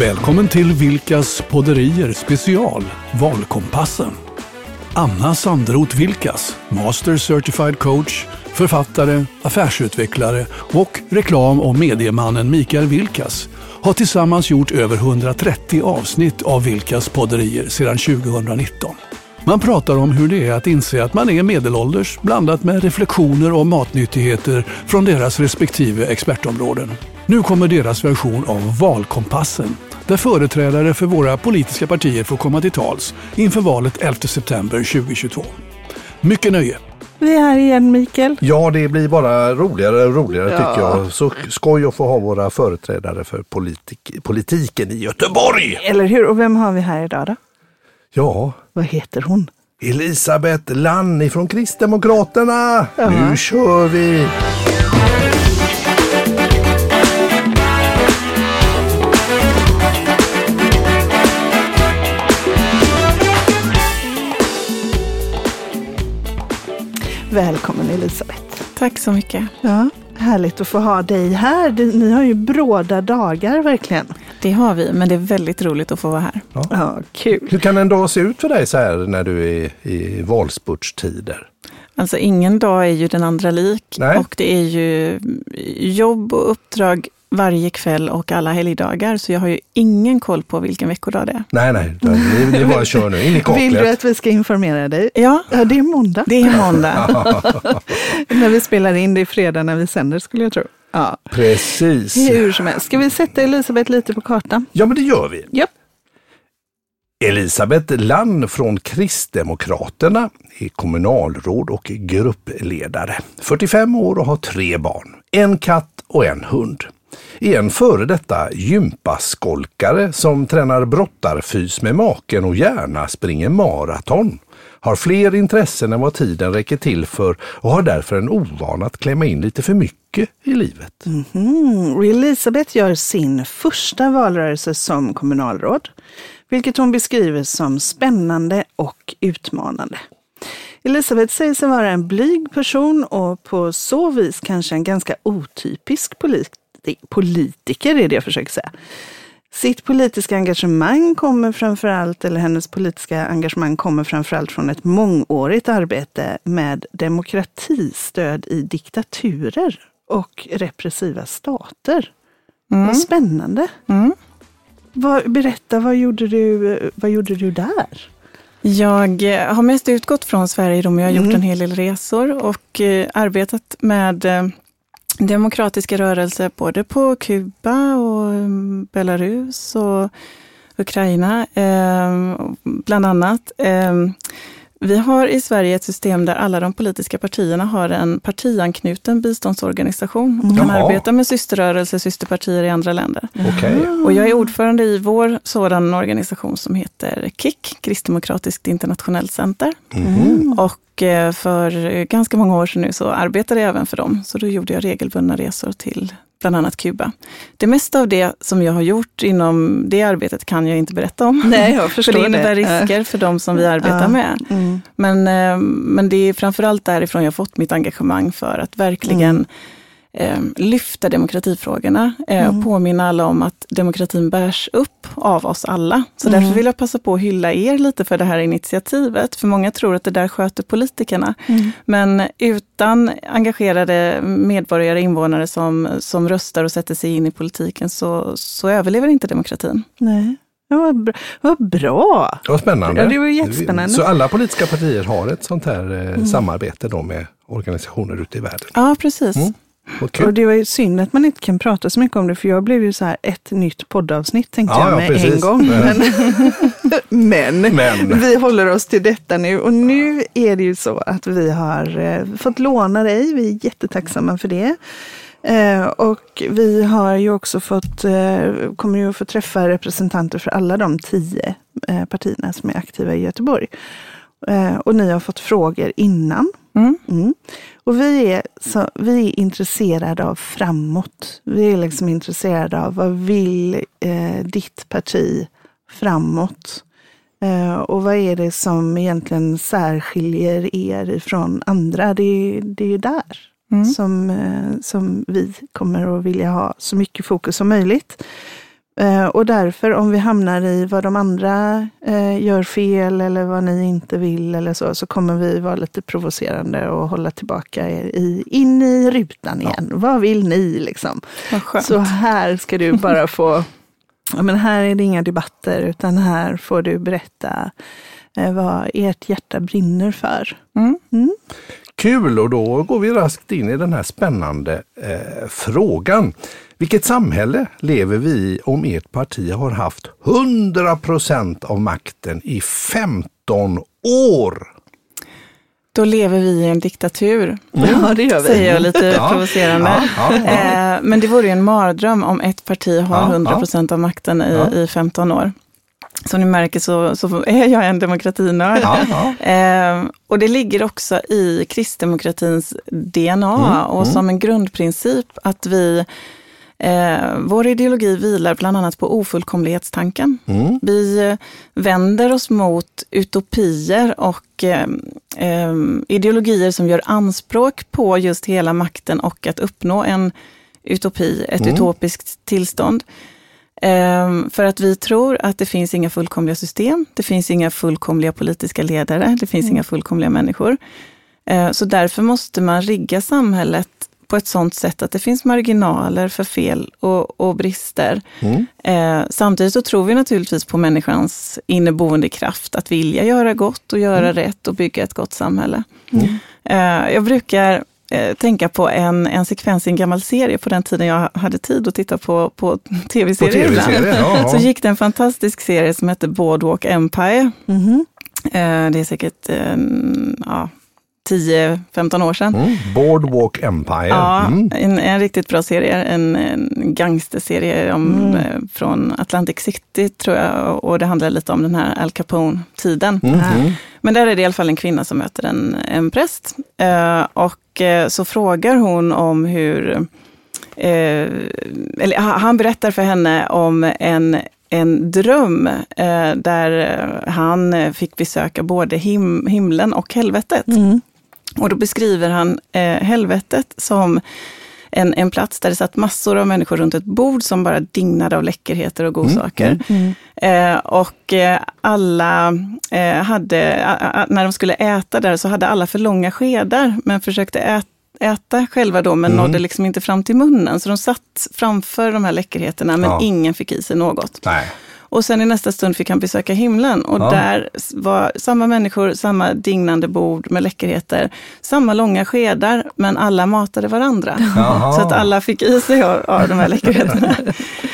Välkommen till Vilkas podderier special Valkompassen. Anna Sandroth Vilkas, Master Certified Coach, författare, affärsutvecklare och reklam och mediemannen Mikael Vilkas har tillsammans gjort över 130 avsnitt av Vilkas podderier sedan 2019. Man pratar om hur det är att inse att man är medelålders blandat med reflektioner om matnyttigheter från deras respektive expertområden. Nu kommer deras version av Valkompassen där företrädare för våra politiska partier får komma till tals inför valet 11 september 2022. Mycket nöje! Vi är här igen Mikael. Ja, det blir bara roligare och roligare Ja. tycker jag. Så skoj att få ha våra företrädare för politik, politiken i Göteborg. Eller hur? Och vem har vi här idag då? Ja, Vad heter hon? Elisabeth Lann ifrån Kristdemokraterna. Ja. Nu kör vi! Välkommen Elisabeth. Tack så mycket. Ja, härligt att få ha dig här. Ni har ju bråda dagar verkligen. Det har vi, men det är väldigt roligt att få vara här. Ja, kul. Hur kan en dag se ut för dig så här när du är i valspurtstider? Alltså ingen dag är ju den andra lik Nej. och det är ju jobb och uppdrag varje kväll och alla helgdagar. Så jag har ju ingen koll på vilken veckodag det är. Nej, nej, det, är bara kör nu. In i Vill du kaklet. att vi ska informera dig? Ja, Ja, det är måndag. det är måndag. När vi spelar in, det är fredag när vi sänder skulle jag tro. Ja, Precis. hur som helst. Ska vi sätta Elisabeth lite på kartan? Ja, men det gör vi. Japp. Elisabeth Lann från Kristdemokraterna är kommunalråd och gruppledare. 45 år och har tre barn. En katt och en hund. Är en före detta gympaskolkare som tränar brottarfys med maken och gärna springer maraton. Har fler intressen än vad tiden räcker till för och har därför en ovan att klämma in lite för mycket i livet. Mm. -hmm. Elisabeth gör sin första valrörelse som kommunalråd, vilket hon beskriver som spännande och utmanande. Elisabeth säger sig vara en blyg person och på så vis kanske en ganska otypisk politiker politiker, är det jag försöker säga. Sitt politiska engagemang kommer framförallt, eller hennes politiska engagemang kommer framförallt från ett mångårigt arbete med demokratistöd i diktaturer och repressiva stater. Vad spännande. Mm. Vad, berätta, vad gjorde, du, vad gjorde du där? Jag eh, har mest utgått från Sverige, men jag har gjort Mm. en hel del resor och eh, arbetat med eh, demokratiska rörelser både på Kuba och mm, Belarus och Ukraina, eh, bland annat. Eh, vi har i Sverige ett system där alla de politiska partierna har en partianknuten biståndsorganisation och kan Jaha. arbeta med systerrörelser, systerpartier i andra länder. Okej. Och jag är ordförande i vår sådan organisation som heter KIC, Kristdemokratiskt internationellt center. Mhm. Och eh, för ganska många år sedan nu så arbetade jag även för dem. Så då gjorde jag regelbundna resor till bland annat Kuba. Det mesta av det som jag har gjort inom det arbetet kan jag inte berätta om. Nej, jag För förstår det innebär det. risker för de som vi arbetar Ja. med. Mm. Men, eh, men det är framförallt därifrån jag fått mitt engagemang för att verkligen eh, lyfta demokratifrågorna eh, och påminna alla om att demokratin bärs upp av oss alla. Så därför vill jag passa på att hylla er lite för det här initiativet. För många tror att det där sköter politikerna. Men utan engagerade medborgare, invånare som, som röstar och sätter sig in i politiken så, så överlever inte demokratin. Nej. Ja, vad bra. Vad bra. Vad spännande. Ja, det var jättespännande. Så alla politiska partier har ett sånt här eh, samarbete då med organisationer ute i världen. Ja, precis. Mm. Vad Och det var ju synd att man inte kan prata så mycket om det, för jag blev ju så här ett nytt poddavsnitt tänkte Ja, jag ja, med precis. en gång. Men, men, Men. vi håller oss till detta nu. Och nu är det ju så att vi har eh, fått låna dig. Vi är jättetacksamma för det. Eh, och vi har ju också fått, eh, kommer ju att få träffa representanter för alla de tio eh, partierna som är aktiva i Göteborg. Eh, och ni har fått frågor innan. Mm. Mm. Och vi är, så, vi är intresserade av framåt. Vi är liksom intresserade av vad vill eh, ditt parti framåt? Eh, och vad är det som egentligen särskiljer er ifrån andra? Det, är- det är ju där som, eh, som vi kommer att vilja ha så mycket fokus som möjligt. Eh, och därför om vi hamnar i vad de andra eh, gör fel eller vad ni inte vill eller så, så kommer vi vara lite provocerande och hålla tillbaka er i, in i rutan igen. Ja. Vad vill ni liksom? Så här ska du bara få, ja, men här är det inga debatter utan här får du berätta eh, vad ert hjärta brinner för. Mm. Mm. Kul och då går vi raskt in i den här spännande eh, frågan. Vilket samhälle lever vi i om ert parti har haft 100 procent av makten i 15 år? Då lever vi i en diktatur. Mm. Ja, det gör vi. Säger jag lite ja. provocerande. Ja, ja, eh, men det vore ju en mardröm om ett parti har 100 procent av makten i, i 15 år. Som ni märker så, så är jag en demokratinörd. Ja, ja. Eh, och det ligger också i kristdemokratins DNA mm, och mm. som en grundprincip att vi Eh, vår ideologi vilar bland annat på ofullkomlighetstanken. Mm. Vi eh, vänder oss mot utopier och eh, eh, ideologier som gör anspråk på just hela makten och att uppnå en utopi, ett mm. utopiskt tillstånd. Ehm, för att vi tror att det finns inga fullkomliga system, det finns inga fullkomliga politiska ledare, det finns mm. inga fullkomliga människor. Så därför måste man rigga samhället på ett sådant sätt att det finns marginaler för fel och, och brister. Mm. Eh, samtidigt så tror vi naturligtvis på människans inneboende kraft att vilja göra gott och göra mm. rätt och bygga ett gott samhälle. Mm. Eh, jag brukar eh, tänka på en, en sekvens i en gammal serie på den tiden jag hade tid att titta på, på tv-serier TV ja, Så gick det en fantastisk serie som hette Boardwalk Empire. Mm. det är säkert ja, 10-15 år sedan. Mm. Boardwalk Empire. Ja, mm. en, en, riktigt bra serie. En, en gangsterserie om, mm. Eh, från Atlantic City tror jag och det handlar lite om den här Al Capone-tiden. Mm. Mm. Men där är det i alla fall en kvinna som möter en, en präst. Uh, och uh, så frågar hon om hur uh, eller han berättar för henne om en, en dröm eh, där han fick besöka både him himlen och helvetet. Mm. Och då beskriver han eh, helvetet som en, en plats där det satt massor av människor runt ett bord som bara dignade av läckerheter och godsaker. Mm, mm, mm. Eh, och eh, alla eh, hade, när de skulle äta där så hade alla för långa skedar, men försökte äta äta själva då, men mm. nådde liksom inte fram till munnen. Så de satt framför de här läckerheterna, men ja. ingen fick i sig något. Nej. Och sen i nästa stund fick han besöka himlen och ja. där var samma människor, samma dignande bord med läckerheter, samma långa skedar, men alla matade varandra. Jaha. Så att alla fick i sig av, av de här läckerheterna.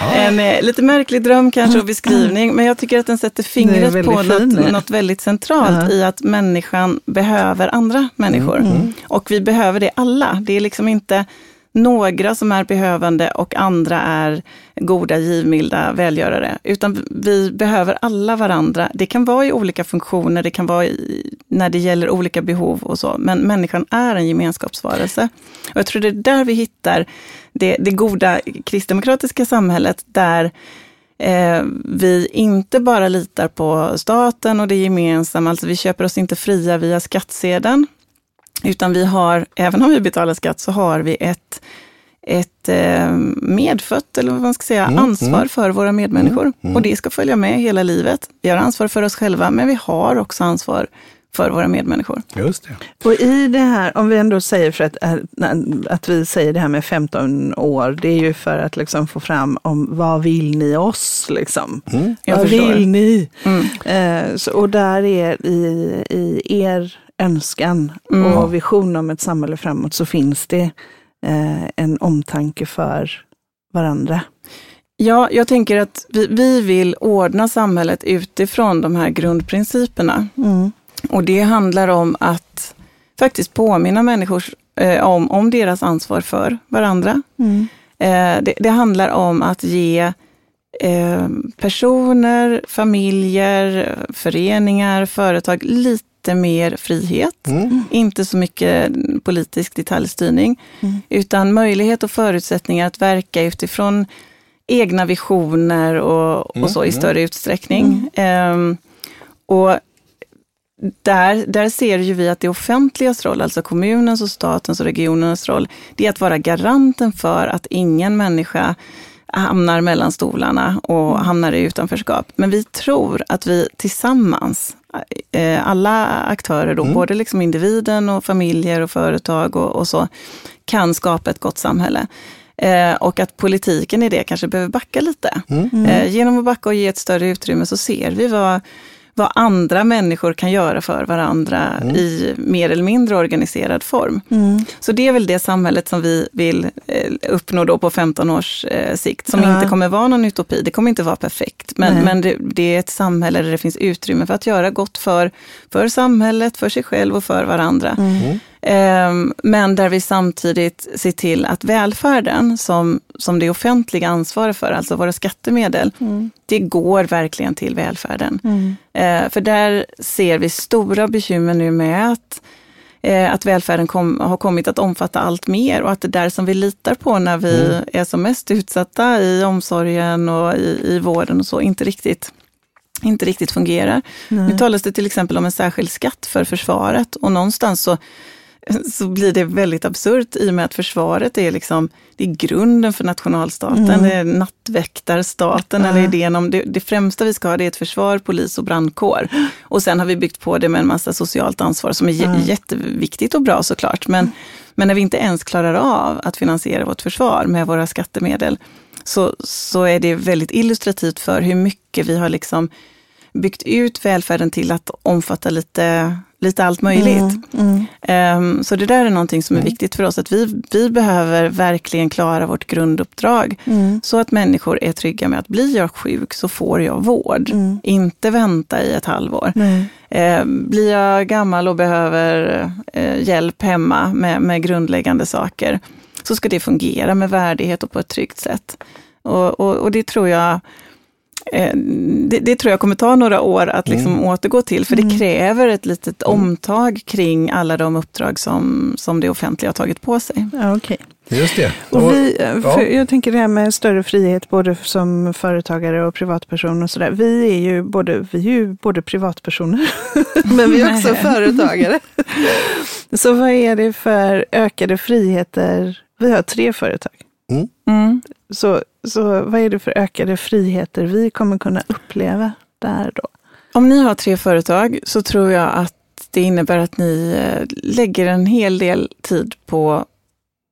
Ja. En eh, lite märklig dröm kanske och beskrivning, men jag tycker att den sätter fingret på något, något, väldigt centralt ja. i att människan behöver andra människor. Mm. mm. Och vi behöver det alla. Det är liksom inte några som är behövande och andra är goda, givmilda välgörare. Utan vi behöver alla varandra. Det kan vara i olika funktioner, det kan vara i, när det gäller olika behov och så. Men människan är en gemenskapsvarelse. Och jag tror det är där vi hittar det, det goda kristdemokratiska samhället, där eh, vi inte bara litar på staten och det gemensamma, alltså vi köper oss inte fria via skattsedeln, utan vi har, även om vi betalar skatt, så har vi ett, ett eh, medfött, eller vad man ska säga, mm, ansvar mm. för våra medmänniskor. Mm, mm, och det ska följa med hela livet. Vi har ansvar för oss själva, men vi har också ansvar för våra medmänniskor. Just det. Och i det här, om vi ändå säger för att, äh, att vi säger det här med 15 år, det är ju för att liksom få fram om vad vill ni oss? Liksom. Mm, vad förstår. vill ni? Mm. Eh, så, och där är i, i er önskan mm. och vision om ett samhälle framåt så finns det eh, en omtanke för varandra. Ja, jag tänker att vi, vi vill ordna samhället utifrån de här grundprinciperna. Mm. Och det handlar om att faktiskt påminna människor eh, om, om deras ansvar för varandra. Mm. Eh, det, det, handlar om att ge eh, personer, familjer, föreningar, företag lite lite mer frihet, mm. inte så mycket politisk detaljstyrning, mm. utan möjlighet och förutsättningar att verka utifrån egna visioner och, och så i mm. större utsträckning. Um, och där, där ser ju vi att det offentligas roll, alltså kommunens och statens och regionernas roll, det är att vara garanten för att ingen människa hamnar mellan stolarna och hamnar i utanförskap. Men vi tror att vi tillsammans, eh, alla aktörer, då, mm. både liksom individen och familjer och företag och, och så, kan skapa ett gott samhälle. Eh, och att politiken i det kanske behöver backa lite. Mm. Eh, genom att backa och ge ett större utrymme så ser vi vad vad andra människor kan göra för varandra mm. i mer eller mindre organiserad form. Mm. Så det är väl det samhället som vi vill eh, uppnå då på 15 års eh, sikt, som ja. inte kommer vara någon utopi. Det kommer inte vara perfekt, men, men det, det, är ett samhälle där det finns utrymme för att göra gott för, för samhället, för sig själv och för varandra. Mm. Ehm, men där vi samtidigt ser till att välfärden, som, som det offentliga ansvarar för, alltså våra skattemedel, mm. det går verkligen till välfärden. Mm. Ehm, för där ser vi stora bekymmer nu med att eh, att välfärden kom, har kommit att omfatta allt mer och att det där som vi litar på när vi mm. är som mest utsatta i omsorgen och i, i vården och så, inte riktigt inte riktigt fungerar. Nej. Nu talas det till exempel om en särskild skatt för försvaret och någonstans så så blir det väldigt absurt i och med att försvaret är liksom, det är grunden för nationalstaten, mm. det är nattväktarstaten, mm. eller idén om det, det främsta vi ska ha det är ett försvar, polis och brandkår. Och sen har vi byggt på det med en massa socialt ansvar som är mm. jätteviktigt och bra såklart. Men, men när vi inte ens klarar av att finansiera vårt försvar med våra skattemedel, så, så är det väldigt illustrativt för hur mycket vi har liksom byggt ut välfärden till att omfatta lite lite allt möjligt. Mm, mm. Um, så det där är någonting som är mm. viktigt för oss, att vi, vi behöver verkligen klara vårt grunduppdrag. Mm. Så att människor är trygga med att blir jag sjuk så får jag vård. Mm. Inte vänta i ett halvår. Uh, blir jag gammal och behöver uh, hjälp hemma med, med grundläggande saker, så ska det fungera med värdighet och på ett tryggt sätt. Och, och, och det tror jag Eh, det, det, tror jag kommer ta några år att liksom mm. återgå till, för det mm. kräver ett litet mm. omtag kring alla de uppdrag som, som det offentliga har tagit på sig. Ja, okay. Just det. Och vi, ja. Jag tänker det här med större frihet både som företagare och privatperson och sådär. Vi är ju både, vi är ju både privatpersoner, men vi är också företagare. Så vad är det för ökade friheter? Vi har tre företag. Mm. Mm. Så, så vad är det för ökade friheter vi kommer kunna uppleva där då? Om ni har tre företag så tror jag att det innebär att ni eh, lägger en hel del tid på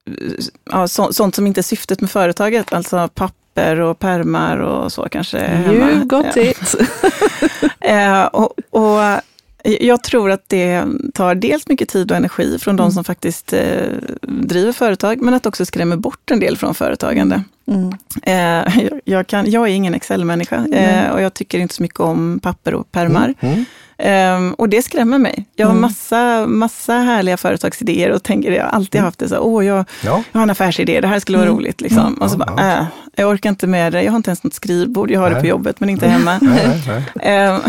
eh, ja, så, sånt som inte är syftet med företaget, alltså papper och permar och så kanske. You got ja. it! eh, och, och jag tror att det tar dels mycket tid och energi från de mm. som faktiskt eh, driver företag, men att också skrämmer bort en del från företagande. Mm. Eh, jag, kan, jag är ingen Excel-människa eh, och jag tycker inte så mycket om papper och permar. Um, och det skrämmer mig. Jag har massa, massa härliga företagsidéer och tänker, jag har alltid haft det så, åh jag, ja. jag har en affärsidé, det här skulle vara mm. roligt. Liksom. Mm. Och så bara, ja. äh, jag orkar inte med det, jag har inte ens något skrivbord, jag har nej. det på jobbet men inte hemma. Nej, nej. Um,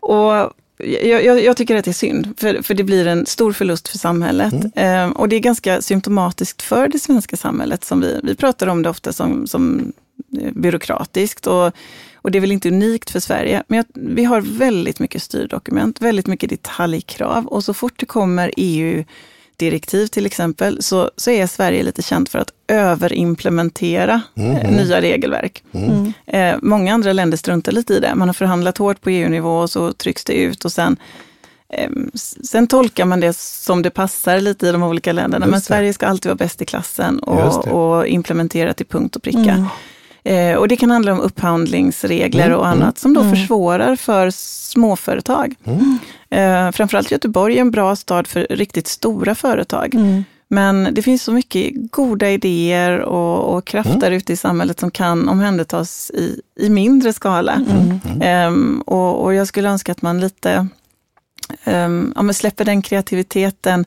och jag, jag, jag, tycker att det är synd, för, för det blir en stor förlust för samhället. Mm. Eh, och det är ganska symptomatiskt för det svenska samhället. som Vi, vi pratar om det ofta som, som byråkratiskt och, och det är väl inte unikt för Sverige. Men jag, vi har väldigt mycket styrdokument, väldigt mycket detaljkrav och så fort det kommer EU direktiv till exempel, så, så är Sverige lite känt för att överimplementera mm. nya regelverk. Mm. Eh, många andra länder struntar lite i det. Man har förhandlat hårt på EU-nivå och så trycks det ut och sen eh, Sen tolkar man det som det passar lite i de olika länderna, men Sverige ska alltid vara bäst i klassen och, och implementera till punkt och pricka. Mm. Eh, och det kan handla om upphandlingsregler mm, och annat mm, som då mm. försvårar för småföretag. Mm. Eh, framförallt Göteborg är en bra stad för riktigt stora företag. Mm. Men det finns så mycket goda idéer och, och krafter mm. ute i samhället som kan omhändertas i, i mindre skala. Um, och, och, jag skulle önska att man lite um, ja, släpper den kreativiteten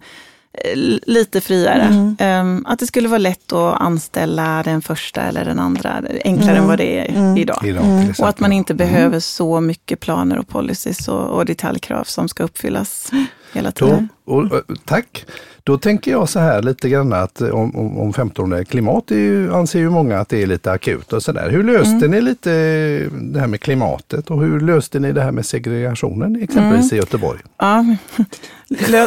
lite friare. Mm. Um, att det skulle vara lätt att anställa den första eller den andra, enklare mm. än vad det är mm. idag. idag mm. och att man inte mm. behöver så mycket planer och policies och, och detaljkrav som ska uppfyllas hela tiden. Då, och, tack! Då tänker jag så här lite grann att om, om, om 15 år, klimat är ju, anser ju många att det är lite akut och sådär. Hur löste mm. ni lite det här med klimatet och hur löste ni det här med segregationen exempelvis mm. i Göteborg? Ja,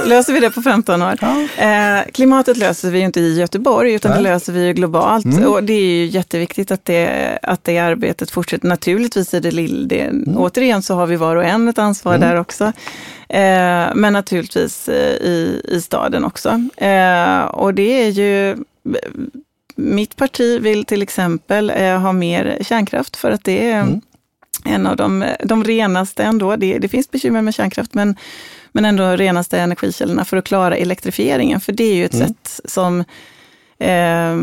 löser vi det på 15 år? Ja. Eh, klimatet löser vi ju inte i Göteborg, utan Nej. det löser vi ju globalt. Mm. Och det är ju jätteviktigt att det, att det arbetet fortsätter. Naturligtvis är det det, mm. återigen så har vi var och en ett ansvar mm. där också. Eh, men naturligtvis eh, i, i staden också. Eh, och det är ju mitt parti vill till exempel eh, ha mer kärnkraft för att det är mm. En av de, de renaste ändå. Det, det finns bekymmer med kärnkraft, men, men ändå renaste energikällorna för att klara elektrifieringen. För det är ju ett mm. sätt som Eh,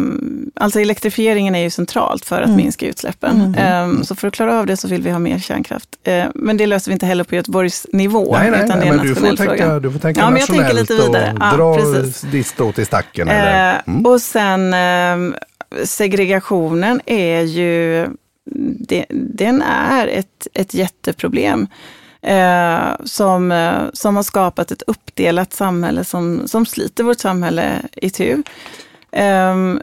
alltså elektrifieringen är ju centralt för att mm. minska utsläppen. Mm. Eh, så för att klara av det så vill vi ha mer kärnkraft. Eh, men det löser vi inte heller på Göteborgs nivå. Nej, nej, utan nej, det är men du får, tänka, du får tänka ja, men jag tänker lite vidare. och dra precis. ditt strå till stacken. Eller? Mm. Och sen ehm, segregationen är ju, det, den är ett, ett jätteproblem. Eh, som, eh, som har skapat ett uppdelat samhälle som, som sliter vårt samhälle i tur. Ehm,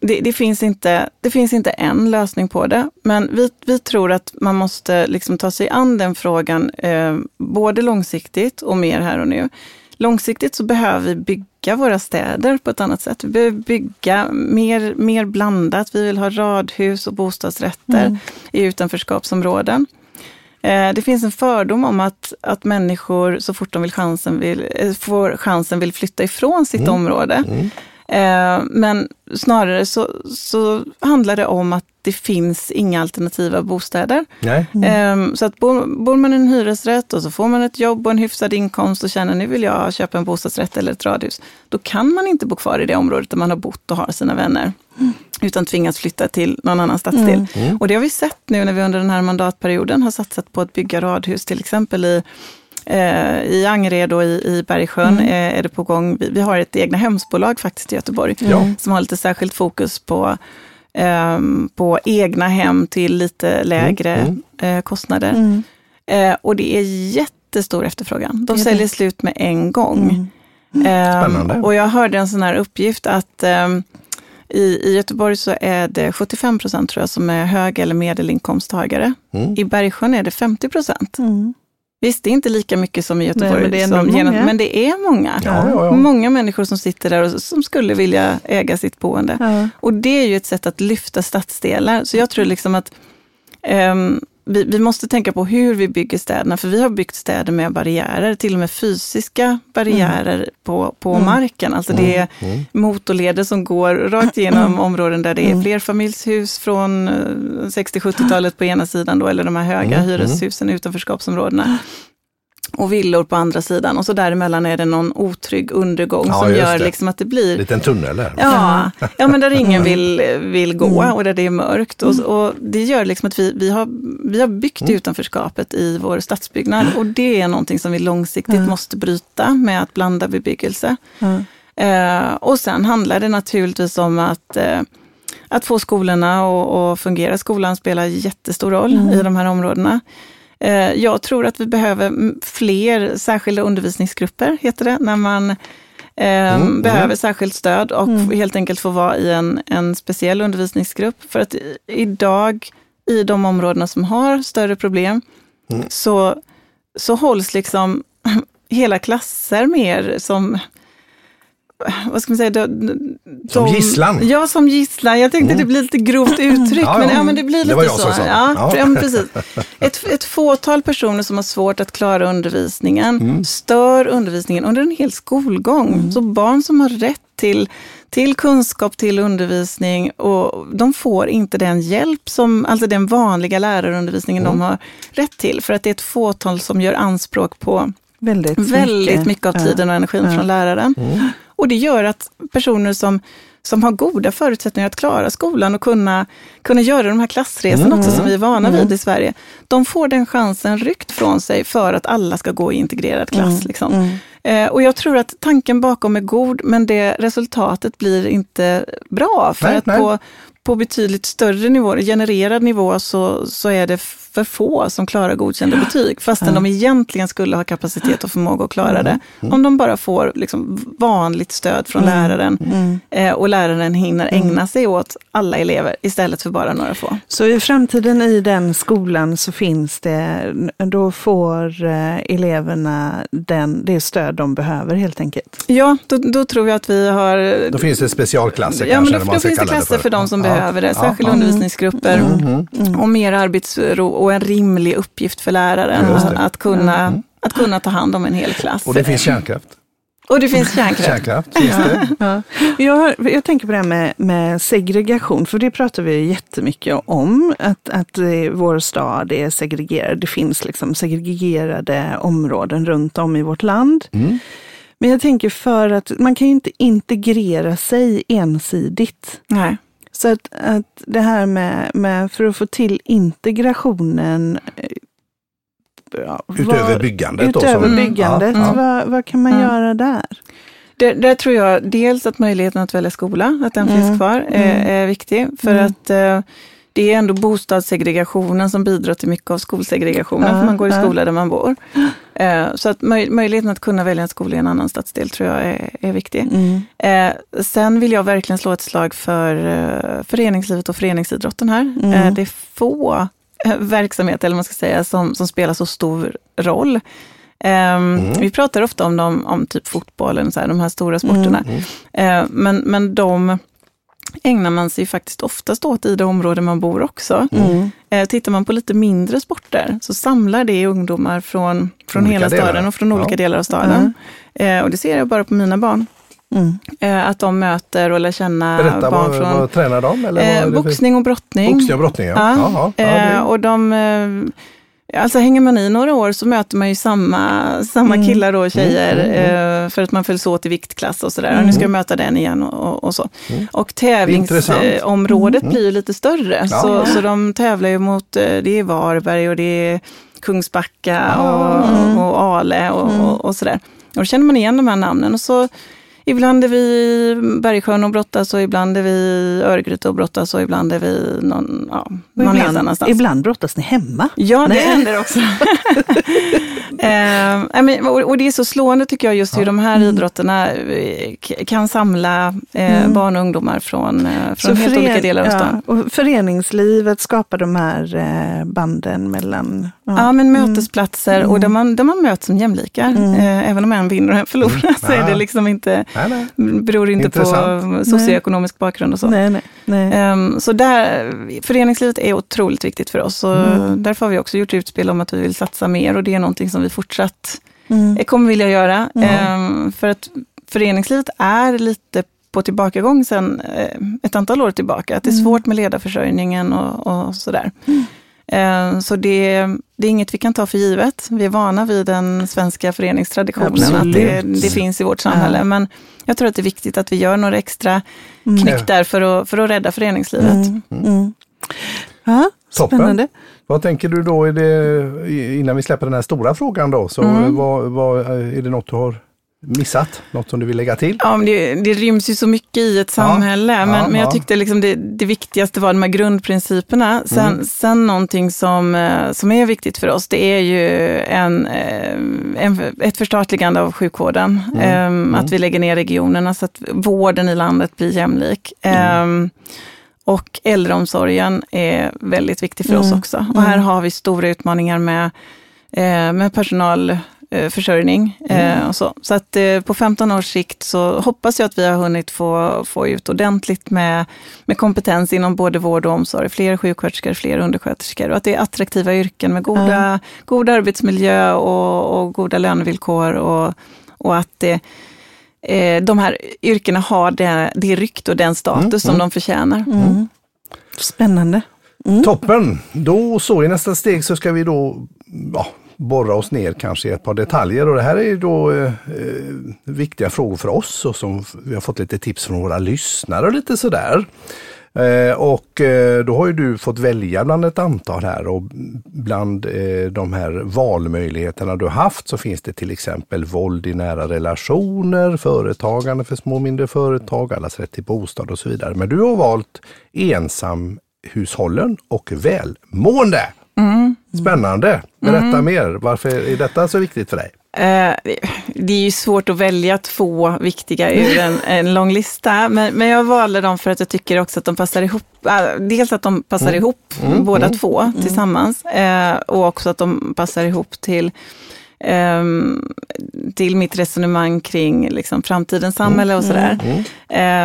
det, det, finns inte, det finns inte en lösning på det, men vi, vi tror att man måste liksom ta sig an den frågan eh, både långsiktigt och mer här och nu. Långsiktigt så behöver vi bygga våra städer på ett annat sätt. Vi behöver bygga mer, mer blandat. Vi vill ha radhus och bostadsrätter mm. i utanförskapsområden. Eh, det finns en fördom om att, att människor så fort de vill chansen vill, eh, får chansen vill flytta ifrån sitt mm. område. Mm. Eh, men snarare så, så handlar det om att det finns inga alternativa bostäder. Mm. Så att bor, bor, man i en hyresrätt och så får man ett jobb och en hyfsad inkomst och känner nu vill jag köpa en bostadsrätt eller ett radhus. Då kan man inte bo kvar i det området där man har bott och har sina vänner. Mm. Utan tvingas flytta till någon annan stadsdel. Mm. mm. Och det har vi sett nu när vi under den här mandatperioden har satsat på att bygga radhus till exempel i I Angered och i, i Bergsjön mm. Eh, är det på gång. Vi, vi, har ett egna hemsbolag faktiskt i Göteborg mm. som har lite särskilt fokus på, eh, på egna hem till lite lägre mm. eh, kostnader. Mm. Eh, och det är jättestor efterfrågan. De säljer slut med en gång. Mm. Eh, Spännande. och jag hörde en sån här uppgift att i, I Göteborg så är det 75 procent tror jag som är hög eller medelinkomsttagare. Mm. I Bergsjön är det 50 procent. Mm. Visst, det är inte lika mycket som i Göteborg, Nej, men, det är som genom, men det är många. Ja, ja, ja. Många människor som sitter där och som skulle vilja äga sitt boende. Och det är ju ett sätt att lyfta stadsdelar. Så jag tror liksom att um, vi, vi, måste tänka på hur vi bygger städerna, för vi har byggt städer med barriärer, till och med fysiska barriärer mm. på, på mm. marken. Alltså det är mm. mm. motorleder som går rakt igenom mm. områden där det är mm. flerfamiljshus från 60-70-talet på ena sidan då, eller de här höga hyreshusen i utanförskapsområdena och villor på andra sidan och så däremellan är det någon otrygg undergång ja, som gör liksom att det blir... Liten tunnel där. Ja, ja men där ingen vill, vill gå mm. och där det är mörkt. Och, och, det gör liksom att vi, vi, har, vi har byggt mm. utanförskapet i vår stadsbyggnad och det är någonting som vi långsiktigt måste bryta med att blanda bebyggelse. Eh, och sen handlar det naturligtvis om att eh, att få skolorna att fungera. Skolan spelar jättestor roll mm. i de här områdena. Eh, jag tror att vi behöver fler särskilda undervisningsgrupper, heter det, när man eh, mm, behöver mm. särskilt stöd och mm. helt enkelt få vara i en, en speciell undervisningsgrupp. För att idag, i de områdena som har större problem, mm. så, så hålls liksom hela klasser mer som vad ska man säga, de, som gisslan? Ja, som gisslan. Jag tänkte mm. det blir lite grovt uttryck, ja, men, ja, men det blir lite det så. så. Ja, ja. precis. Ett, ett fåtal personer som har svårt att klara undervisningen mm. stör undervisningen under en hel skolgång. Mm. Så barn som har rätt till, till kunskap, till undervisning och de får inte den hjälp som, alltså den vanliga lärarundervisningen de mm. har rätt till. För att det är ett fåtal som gör anspråk på väldigt, väldigt mycket. mycket av tiden och energin från läraren. Mm. Och det gör att personer som, som har goda förutsättningar att klara skolan och kunna, kunna göra de här klassresorna mm. också som vi är vana mm. vid i Sverige, de får den chansen ryckt från sig för att alla ska gå i integrerad klass. Mm. Liksom. Mm. Eh, och jag tror att tanken bakom är god, men det resultatet blir inte bra. För nej, att nej. På, på betydligt större nivå, genererad nivå, så, så är det för få som klarar godkända betyg, fastän de egentligen skulle ha kapacitet och förmåga att klara det. Om de bara får liksom vanligt stöd från läraren eh, och läraren hinner ägna sig åt alla elever istället för bara några få. Så i framtiden i den skolan så finns det, då får eh, eleverna den, det stöd de behöver helt enkelt? Ja, då, då tror jag att vi har Då finns det specialklasser Ja, kanske? men eller då, då finns det klasser för de som Ja. behöver det. Ja, Särskilda ja. undervisningsgrupper och mer arbetsro och en rimlig uppgift för läraren att kunna, att kunna ta hand om en hel klass. Och det finns kärnkraft. Och det finns kärnkraft. Kärnkraft finns det. Ja. Jag, jag tänker på det här med, med segregation, för det pratar vi jättemycket om. Att, att eh, vår stad är segregerad. Det finns liksom segregerade områden runt om i vårt land. Men jag tänker för att man kan ju inte integrera sig ensidigt. Nej. Så att, att det här med, med, för att få till integrationen eh, ja, Utöver vad- byggandet. Utöver som- byggandet, Ja, ja. Vad, vad kan man Mm. göra där? Det, där tror jag dels att möjligheten att välja skola, att den Mm. finns kvar, är, är viktig. För Mm. att eh, det är ändå bostadssegregationen som bidrar till mycket av skolsegregationen, för man går i skola där man bor. Eh, så att möj, möjligheten att kunna välja en skola i en annan stadsdel tror jag är, är viktig. Mm. Eh, sen vill jag verkligen slå ett slag för eh, föreningslivet och föreningsidrotten här. Mm. Det är få verksamheter, eller man ska säga, som, som spelar så stor roll. Ehm, Vi pratar ofta om, dem, om typ fotbollen, så här, de här stora sporterna. Eh, men, men de ägnar man sig faktiskt oftast åt i det område man bor också. Mm. Eh, tittar man på lite mindre sporter så samlar det ungdomar från, från Olika hela delar. staden och från olika Ja. delar av staden. Eh, och det ser jag bara på mina barn. Mm. Eh, att de möter och lär känna Berätta, barn vad, från vad tränar de? Eller vad eh, boxning och brottning. Boxning och brottning, ja. Ja, Jaha, ja, det- och de, alltså hänger man i några år så möter man ju samma, samma Mm. killar och tjejer Mm, eh, för att man följs åt i viktklass och sådär. Och nu ska jag möta den igen och, och, så. Mm. Och tävlingsområdet blir ju lite större. Ja. Så, så de tävlar ju mot, eh, det är Varberg och det är Kungsbacka. Mm. och, och Ale och, och, och sådär. Och då känner man igen de här namnen. Och så Ibland är vi i Bergsjön och brottas och ibland är vi i Örgryte och brottas och ibland är vi någon, ja, någon helt ibland, annanstans. ibland brottas ni hemma. Ja, det Nej. händer också. eh, och, och det är så slående tycker jag just hur de här idrotterna eh, kan samla eh, Mm. barn och ungdomar från, eh, från helt olika delar av stan. Ja, och föreningslivet skapar de här eh, banden mellan... Ja, men mötesplatser och där man, där man möts som jämlikar. Mm. Eh, även om en vinner och en förlorar så är det liksom inte, Nej, nej. beror inte Intressant. på socioekonomisk bakgrund och så. Nej, nej, nej. Ehm, Så där, föreningslivet är otroligt viktigt för oss och Mm. därför har vi också gjort utspel om att vi vill satsa mer och det är någonting som vi fortsatt Mm. eh, kommer vilja göra. Mm. Ehm, För att föreningslivet är lite på tillbakagång sedan eh, ett antal år tillbaka. Att det är Mm. svårt med ledarförsörjningen och, och sådär. Ehm, Så det, det är inget vi kan ta för givet. Vi är vana vid den svenska föreningstraditionen, att det, Absolut. det finns i vårt samhälle. Ja. Men jag tror att det är viktigt att vi gör några extra Mm. knyck där för att, för att rädda föreningslivet. Mm. Mm. Ja, Toppen. spännande. Vad tänker du då, är det, innan vi släpper den här stora frågan då, så Mm. vad, vad, är det något du har missat? Något som du vill lägga till? Ja, men det, det ryms ju så mycket i ett samhälle, Ja, men, ja, men jag ja. tyckte liksom det, det viktigaste var de här grundprinciperna. Sen, Mm. sen någonting som, eh, som är viktigt för oss, det är ju en, eh, en, ett förstatligande av sjukvården. Mm. Eh, Att vi lägger ner regionerna så att vården i landet blir jämlik. Mm. Eh, Och äldreomsorgen är väldigt viktig för oss Mm. också. Och här har vi stora utmaningar med, eh, med personalförsörjning. Eh, och så så att eh, på 15 års sikt så hoppas jag att vi har hunnit få, få ut ordentligt med, med kompetens inom både vård och omsorg. Fler sjuksköterskor, fler undersköterskor och att det är attraktiva yrken med goda, god arbetsmiljö och, och goda lönevillkor och, och att det, eh, de här yrkena har det, det rykte och den status Mm, som de förtjänar. Mm. Spännande. Mm. Toppen! Då så i nästa steg så ska vi då ja, borra oss ner kanske i ett par detaljer och det här är ju då eh, eh, viktiga frågor för oss och som vi har fått lite tips från våra lyssnare och lite sådär. Eh, och eh, då har ju du fått välja bland ett antal här och bland eh, de här valmöjligheterna du har haft så finns det till exempel våld i nära relationer, företagande för små och mindre företag, allas rätt till bostad och så vidare. Men du har valt ensamhushållen och välmående. Spännande! Berätta mer. Varför är detta så viktigt för dig? Eh, det är ju svårt att välja två viktiga ur en, en lång lista, men, men jag valde dem för att jag tycker också att de passar ihop. Äh, dels att de passar ihop båda två tillsammans eh, och också att de passar ihop till till mitt resonemang kring liksom, framtidens samhälle och sådär.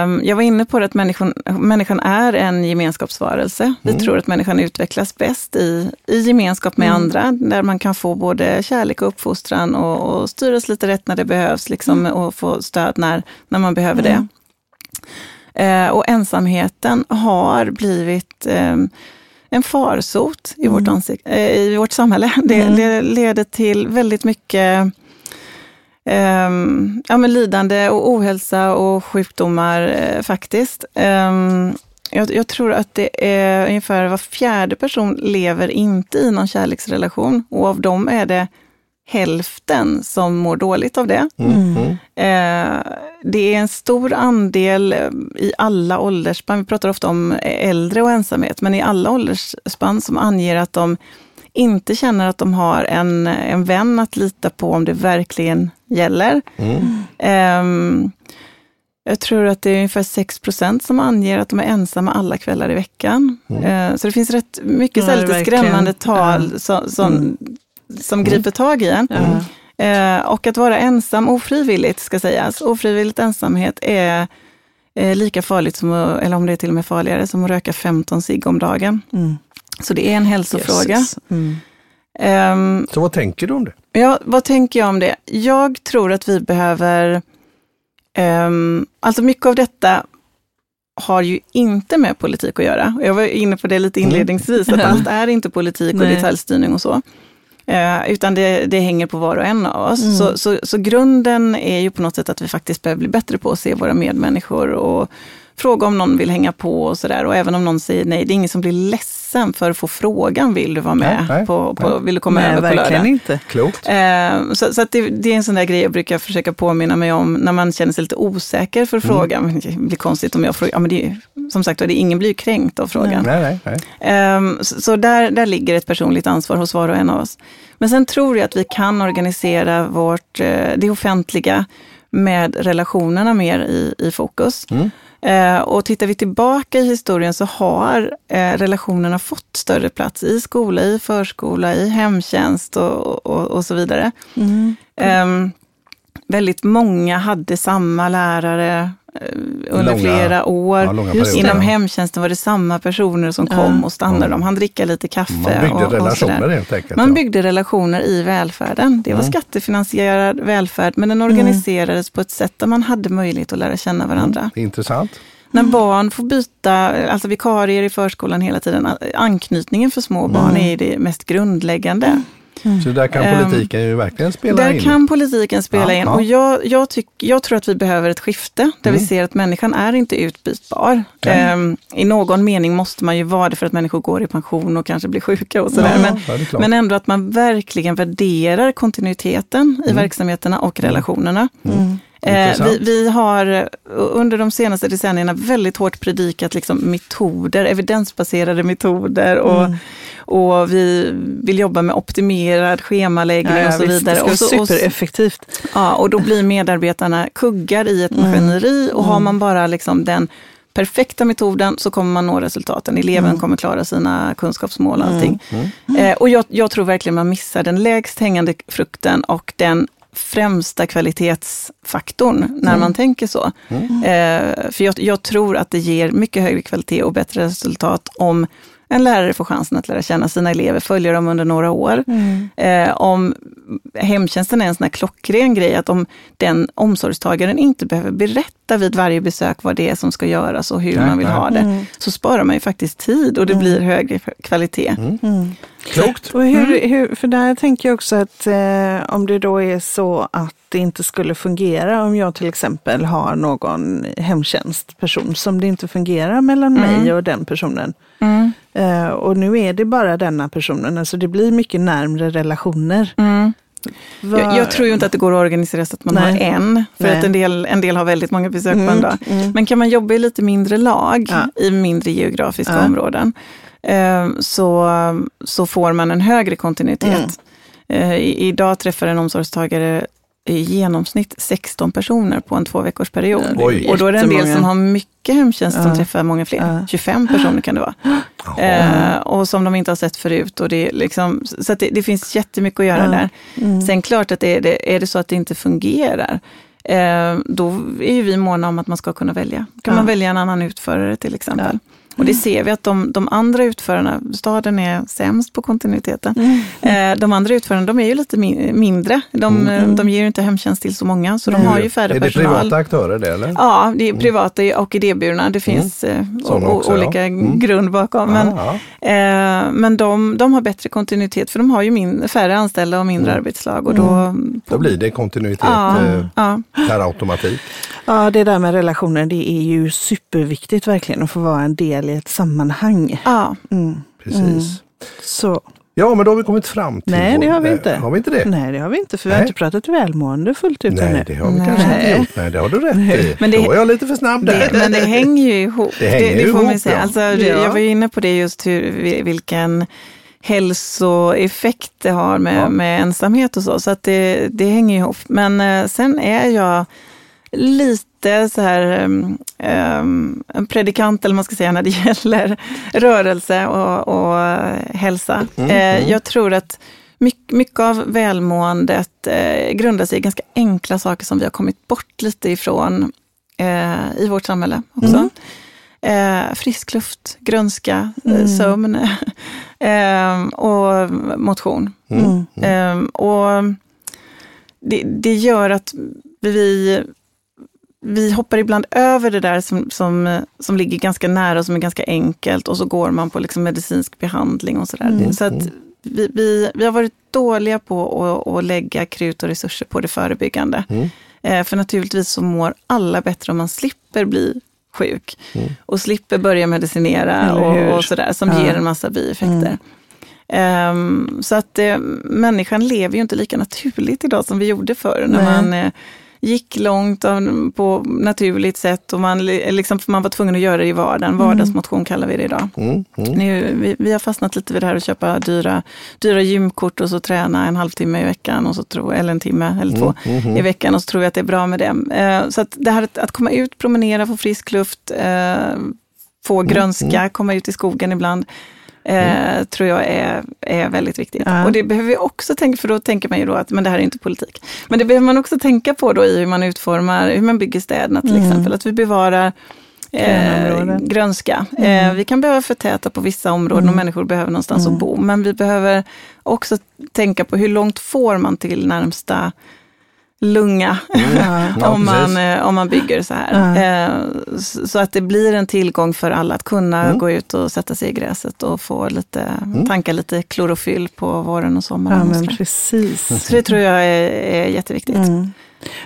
Um, jag var inne på det att människan, människan är en gemenskapsvarelse. Vi tror att människan utvecklas bäst i, i gemenskap med andra, där man kan få både kärlek och uppfostran och, och styras lite rätt när det behövs liksom, och få stöd när, när man behöver det. Uh, och ensamheten har blivit en farsot i, vårt, ansik- äh, i vårt samhälle. Det, det leder till väldigt mycket um, ja, men lidande och ohälsa och sjukdomar eh, faktiskt. Um, jag, jag, tror att det är ungefär var fjärde person lever inte i någon kärleksrelation och av dem är det hälften som mår dåligt av det. Mm. Eh, det är en stor andel eh, i alla åldersspann, vi pratar ofta om äldre och ensamhet, men i alla åldersspann som anger att de inte känner att de har en, en vän att lita på om det verkligen gäller. Eh, jag tror att det är ungefär 6 procent som anger att de är ensamma alla kvällar i veckan. Eh, så det finns rätt mycket Ja, så lite skrämmande tal som, som, som griper tag i en. Eh, och att vara ensam ofrivilligt, ska sägas. Ofrivilligt ensamhet är eh, lika farligt, som eller om det är till och med farligare, som att röka 15 cigg om dagen. Mm. Så det är en hälsofråga. Mm. Ehm, Så vad tänker du om det? Ja, vad tänker jag om det? Jag tror att vi behöver, ehm, alltså mycket av detta har ju inte med politik att göra. Jag var inne på det lite inledningsvis, att allt är inte politik och detaljstyrning och så. Eh, utan det, det hänger på var och en av oss. Så, så, så grunden är ju på något sätt att vi faktiskt behöver bli bättre på att se våra medmänniskor och fråga om någon vill hänga på och sådär. Och även om någon säger nej, det är ingen som blir ledsen för att få frågan, vill du vara med? Nej, nej, på, på, nej. vill du komma Nej, över på verkligen lördag? inte. Klokt. Eh, så så att det, det är en sån där grej jag brukar försöka påminna mig om när man känner sig lite osäker för frågan. Men Det blir konstigt om jag frågar, ja, men det som sagt det är ingen blir kränkt av frågan. Nej, nej, nej. Ehm, Så, så där, där ligger ett personligt ansvar hos var och en av oss. Men sen tror jag att vi kan organisera vårt, eh, det offentliga med relationerna mer i, i fokus. Eh, och tittar vi tillbaka i historien så har eh, relationerna fått större plats i skola, i förskola, i hemtjänst och, och, och så vidare. Ehm, väldigt många hade samma lärare eh, under Långa- flera år. ja. Inom hemtjänsten var det samma personer som kom och stannade. De hann dricka lite kaffe. Man byggde och, och relationer sådär. helt enkelt. Man ja. byggde relationer i välfärden. Det var skattefinansierad välfärd, men den organiserades på ett sätt där man hade möjlighet att lära känna varandra. Är intressant. När barn får byta, alltså vikarier i förskolan hela tiden, anknytningen för små barn är det mest grundläggande. Så där kan Ehm, politiken ju verkligen spela Där in. kan politiken spela Ja, in. ja. Och jag, jag, tyck, jag tror att vi behöver ett skifte där vi ser att människan är inte utbytbar. Ehm, I någon mening måste man ju vara det för att människor går i pension och kanske blir sjuka och sådär. Ja, men, men ändå att man verkligen värderar kontinuiteten i verksamheterna och relationerna. Eh, Intressant. vi, vi har eh, under de senaste decennierna väldigt hårt predikat liksom, metoder, evidensbaserade metoder och, och vi vill jobba med optimerad schemaläggning och så visst, vidare. Det Och, ska så, vara och, supereffektivt. ja, och då blir medarbetarna kuggar i ett maskineri och har man bara liksom den perfekta metoden så kommer man nå resultaten. Eleven kommer klara sina kunskapsmål och allting. Eh, och jag, jag tror verkligen man missar den lägst hängande frukten och den främsta kvalitetsfaktorn när man tänker så. Eh, för jag, jag tror att det ger mycket högre kvalitet och bättre resultat om en lärare får chansen att lära känna sina elever, följa dem under några år. Eh, om hemtjänsten är en sån här klockren grej, att om den omsorgstagaren inte behöver berätta vid varje besök vad det är som ska göras och hur Nej, man vill nej. ha det, så sparar man ju faktiskt tid och det blir högre kvalitet. Klokt. Och hur, hur, för där tänker jag också att eh, om det då är så att det inte skulle fungera, om jag till exempel har någon hemtjänstperson som det inte fungerar mellan mig och den personen. Mm. Eh, och nu är det bara denna personen, alltså det blir mycket närmre relationer. Mm. Var... Jag, jag, tror ju inte att det går att organisera så att man Nej. har en, för Nej. att en del, en del har väldigt många besök mm, på en dag. Mm. Men kan man jobba i lite mindre lag ja. i mindre geografiska ja. områden, så, så får man en högre kontinuitet. Mm. Eh, idag träffar en omsorgstagare i genomsnitt 16 personer på en två veckors period. Oj. Och då är det en del som har mycket hemtjänst som träffar många fler. Ja. 25 personer kan det vara. Eh, och som de inte har sett förut. Och det är liksom, så det, det, finns jättemycket att göra ja. där. Mm. Sen klart att det, det, är det så att det inte fungerar, eh, då är ju vi måna om att man ska kunna välja. Kan man välja en annan utförare till exempel. Och det ser vi att de, de andra utförarna, staden är sämst på kontinuiteten. Mm. Eh, de andra utförarna, de är ju lite mindre. De, mm. mm. de ger ju inte hemtjänst till så många, så de mm. har ju färre personal. Är det privata aktörer det eller? Ja, det är mm. privata och idéburna. Det finns mm. också, olika ja. grund bakom. Men, ja, ja. Eh, men de, de har bättre kontinuitet, för de har ju min, färre anställda och mindre arbetslag. Och då, då blir det kontinuitet eh, per automatik. Ja, det där med relationer, det är ju superviktigt verkligen att få vara en del i ett sammanhang. Ja. Mm. Precis. Mm. Så. Ja, men då har vi kommit fram till... Nej, det har vi inte. Har vi inte det? Nej, det har vi inte, för vi har inte pratat välmående fullt ut Nej, ännu. det har vi Nej. kanske inte gjort. Nej, det har du rätt i. Men det, då är jag lite för snabb där. Det, men det hänger ju ihop. Det, hänger det, det får ihop, man säga. Ja. Alltså, ja. Jag var inne på det just hur, vilken hälsoeffekt det har med, ja. med ensamhet och så, så att det, det hänger ihop. Men eh, sen är jag lite så här um, en predikant, eller man ska säga, när det gäller rörelse och, och hälsa. Mm, eh, mm. Jag tror att mycket, mycket av välmåendet eh, grundar sig i ganska enkla saker som vi har kommit bort lite ifrån eh, i vårt samhälle också. Mm. Eh, frisk luft, grönska, eh, mm. sömn eh, och motion. Mm. Eh, och det, det, gör att vi vi hoppar ibland över det där som, som, som ligger ganska nära och som är ganska enkelt och så går man på liksom medicinsk behandling och sådär. Mm. Så att vi, vi, vi har varit dåliga på att, att lägga krut och resurser på det förebyggande. Mm. Eh, för naturligtvis så mår alla bättre om man slipper bli sjuk mm. och slipper börja medicinera och, och, sådär, som ja. ger en massa bieffekter. Um, så att eh, människan lever ju inte lika naturligt idag som vi gjorde förr. När man eh, gick långt på naturligt sätt och man, liksom, man var tvungen att göra det i vardagen. Mm. Vardagsmotion kallar vi det idag. Mm, mm. Nu, vi, vi, har fastnat lite vid det här att köpa dyra, dyra gymkort och så träna en halvtimme i veckan, och så tro, eller en timme eller två mm, mm, mm. i veckan och så tror vi att det är bra med det. Eh, så att det här att, att komma ut, promenera, få frisk luft, eh, få grönska, komma ut i skogen ibland eh, tror jag är, är väldigt viktigt. Ja. Och det behöver vi också tänka, för då tänker man ju då att men det här är inte politik. Men det behöver man också tänka på då i hur man utformar, hur man bygger städerna till mm. exempel. Att vi bevarar Eh, grönska. Mm. Eh, vi kan behöva förtäta på vissa områden mm. och människor behöver någonstans mm. att bo. Men vi behöver också tänka på hur långt får man till närmsta lunga mm. om, man, eh, om man bygger så här. Mm. Så att det blir en tillgång för alla att kunna mm. gå ut och sätta sig i gräset och få lite, mm. tanka lite klorofyll på våren och sommaren. Ja, men precis. Så det tror jag är, är jätteviktigt. Mm.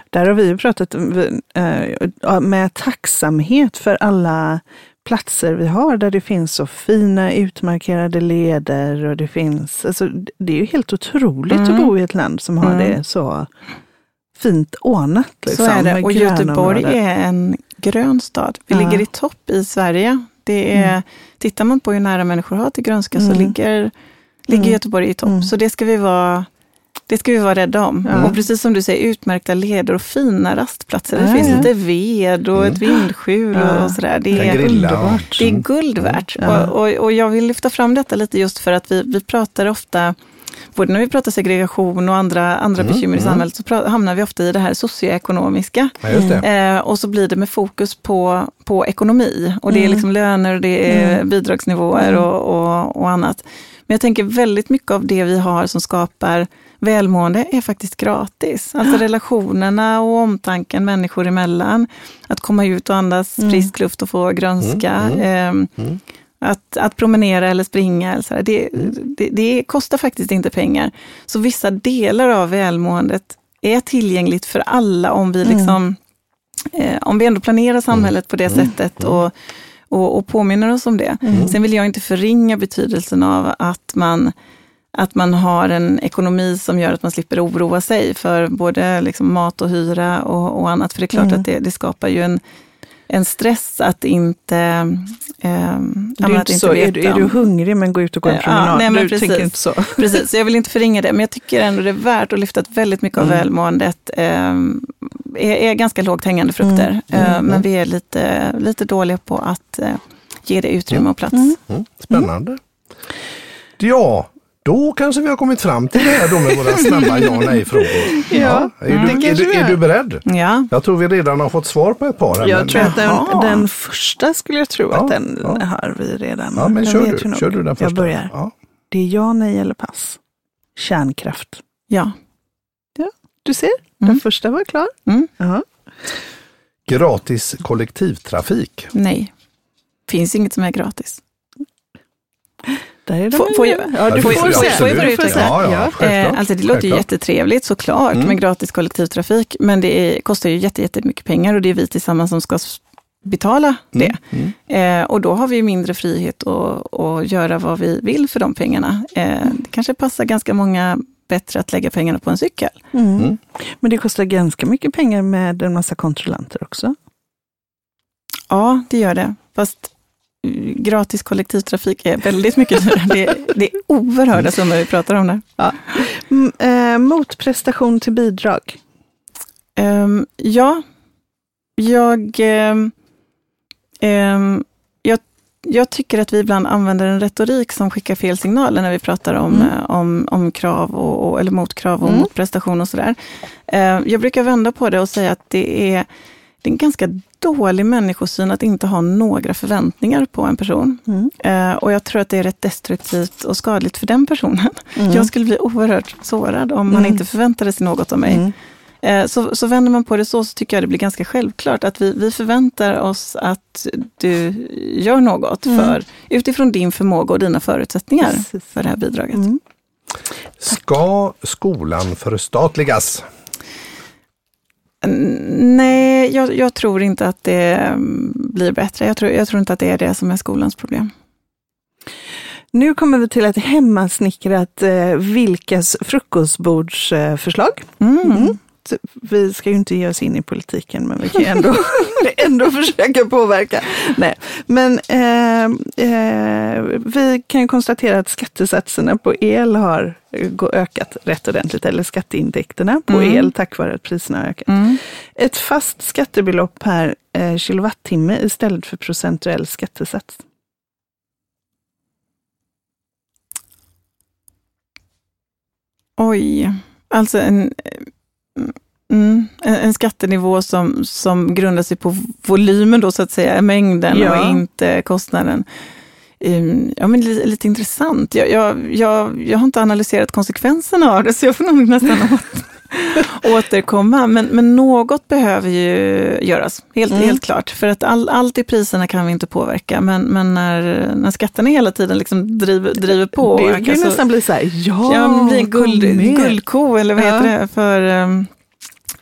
Där har vi pratat eh, med tacksamhet för alla platser vi har där det finns så fina utmarkerade leder och det finns, alltså, det är ju helt otroligt mm. att bo i ett land som har mm. det så fint ordnat. Liksom, så är det. Och Göteborg är en grön stad. Vi ja. ligger i topp i Sverige. Det är, mm. Tittar man på hur nära människor har till grönska mm. så ligger, ligger mm. Göteborg i topp. Mm. Så det ska vi vara det ska vi vara rädda om. Ja. Och precis som du säger, utmärkta leder och fina rastplatser. Det finns lite ved och ett mm. vindskjul ja. och sådär. Det är, underbart. det är guld värt. Ja. Och, och, och, jag vill lyfta fram detta lite just för att vi, vi pratar ofta både när vi pratar segregation och andra, andra mm, bekymmer i mm. samhället, så hamnar vi ofta i det här socioekonomiska. Ja, eh, och så blir det med fokus på, på ekonomi. Och det är mm. liksom löner, det är mm. bidragsnivåer och, och, och annat. Men jag tänker väldigt mycket av det vi har som skapar välmående är faktiskt gratis. Alltså relationerna och omtanken människor emellan. Att komma ut och andas mm. frisk luft och få grönska. Mm, mm, eh, att, att promenera eller springa, eller så det, det, det, kostar faktiskt inte pengar. Så vissa delar av välmåendet är tillgängligt för alla om vi, mm. liksom, eh, om vi ändå planerar samhället på det mm. sättet mm. och, och, och påminner oss om det. Mm. Sen vill jag inte förringa betydelsen av att man att man har en ekonomi som gör att man slipper oroa sig för både liksom mat och hyra och, och annat. För det är klart Mm. att det, det skapar ju en, en stress att inte... Eh, Det är, inte så, är, du, är du hungrig men gå ut och gå en Ja, promenad? nej, men du precis. tänker inte så. Precis, så jag vill inte förringa det, men jag tycker ändå det är värt att lyfta att väldigt mycket av Mm. välmåendet eh, är, är ganska lågt hängande frukter. Mm. Eh, Mm. men vi är lite, lite dåliga på att eh, ge det utrymme och plats. Mm. Mm, spännande. Ja, då kanske vi har kommit fram till det här då med våra snabba ja och nej-frågor. Ja, är, du, det är, du, är du beredd? Ja, Jag tror vi redan har fått svar på ett par. Här, Jag men- tror att den, den första skulle jag tro Ja, att den ja. har vi redan. Ja, men Jag kör du, kör du den första. Jag börjar. Ja. Det är ja, nej eller pass. Kärnkraft. ja. Du ser, Mm. den första var klar. Mm. Ja. Gratis kollektivtrafik. nej. Finns inget som är gratis. Där är de Får- får jag- ja, du får- får, får- säga. får jag får utveckla? säga. Ja, ja. Eh, alltså det låter ju jättetrevligt såklart Mm. med gratis kollektivtrafik, men det är, kostar ju jätte, jättemycket pengar och det är vi tillsammans som ska betala det. Mm. Mm. Eh, och då har vi mindre frihet att, att göra vad vi vill för de pengarna. Eh, det kanske passar ganska många bättre att lägga pengarna på en cykel. Mm. Mm. Men det kostar ganska mycket pengar med en massa kontrollanter också. Ja, det gör det. Fast gratis kollektivtrafik är väldigt mycket dyrare. Det, det är oerhörda summor vi pratar om där. Mm, eh, motprestation till bidrag. Ehm, ja, jag, ehm, jag, jag tycker att vi ibland använder en retorik som skickar fel signaler när vi pratar om, Mm. eh, om, om krav, och, och, eller motkrav och Mm. motprestation och sådär. Ehm, jag brukar vända på det och säga att det är, det är en ganska dålig människosyn att inte ha några förväntningar på en person. Mm. Eh, och jag tror att det är rätt destruktivt och skadligt för den personen. Mm. Jag skulle bli oerhört sårad om man Mm. inte förväntade sig något av mig. Mm. Eh, Så, så vänder man på det så, så tycker jag det blir ganska självklart att vi, vi förväntar oss att du gör något Mm. för, utifrån din förmåga och dina förutsättningar Precis. för det här bidraget. Mm. Ska skolan förstatligas? Nej, jag, jag tror inte att det mm, blir bättre. Jag tror, jag tror inte att det är det som är skolans problem. Nu kommer vi till ett hemmasnickrat eh, Vilkas frukostbordsförslag. Mm. Mm. Så Vi ska ju inte ge oss in i politiken, men vi kan ändå, ändå försöka påverka. Nej. Men eh, eh, vi kan ju konstatera att skattesatserna på el har ökat rätt ordentligt, eller skatteintäkterna på Mm. el tack vare att priserna har ökat. Mm. Ett fast skattebelopp per eh, kilowattimme istället för procentuell skattesats. Oj, alltså en, mm, en, en skattenivå som, som grundar sig på volymen då så att säga, mängden Ja. och inte kostnaden. Um, Ja, men lite, lite intressant. Jag, jag, jag, jag har inte analyserat konsekvenserna av det, så jag får nog nästan åt, återkomma. Men, men något behöver ju göras, helt, Mm. helt klart. För att all, allt i priserna kan vi inte påverka, men, men när, när skatterna hela tiden liksom driver, driver på. det kan ju ökar så- nästan bli så här, ja, Ja, bli en guld, guldko eller vad Ja. heter det för, um,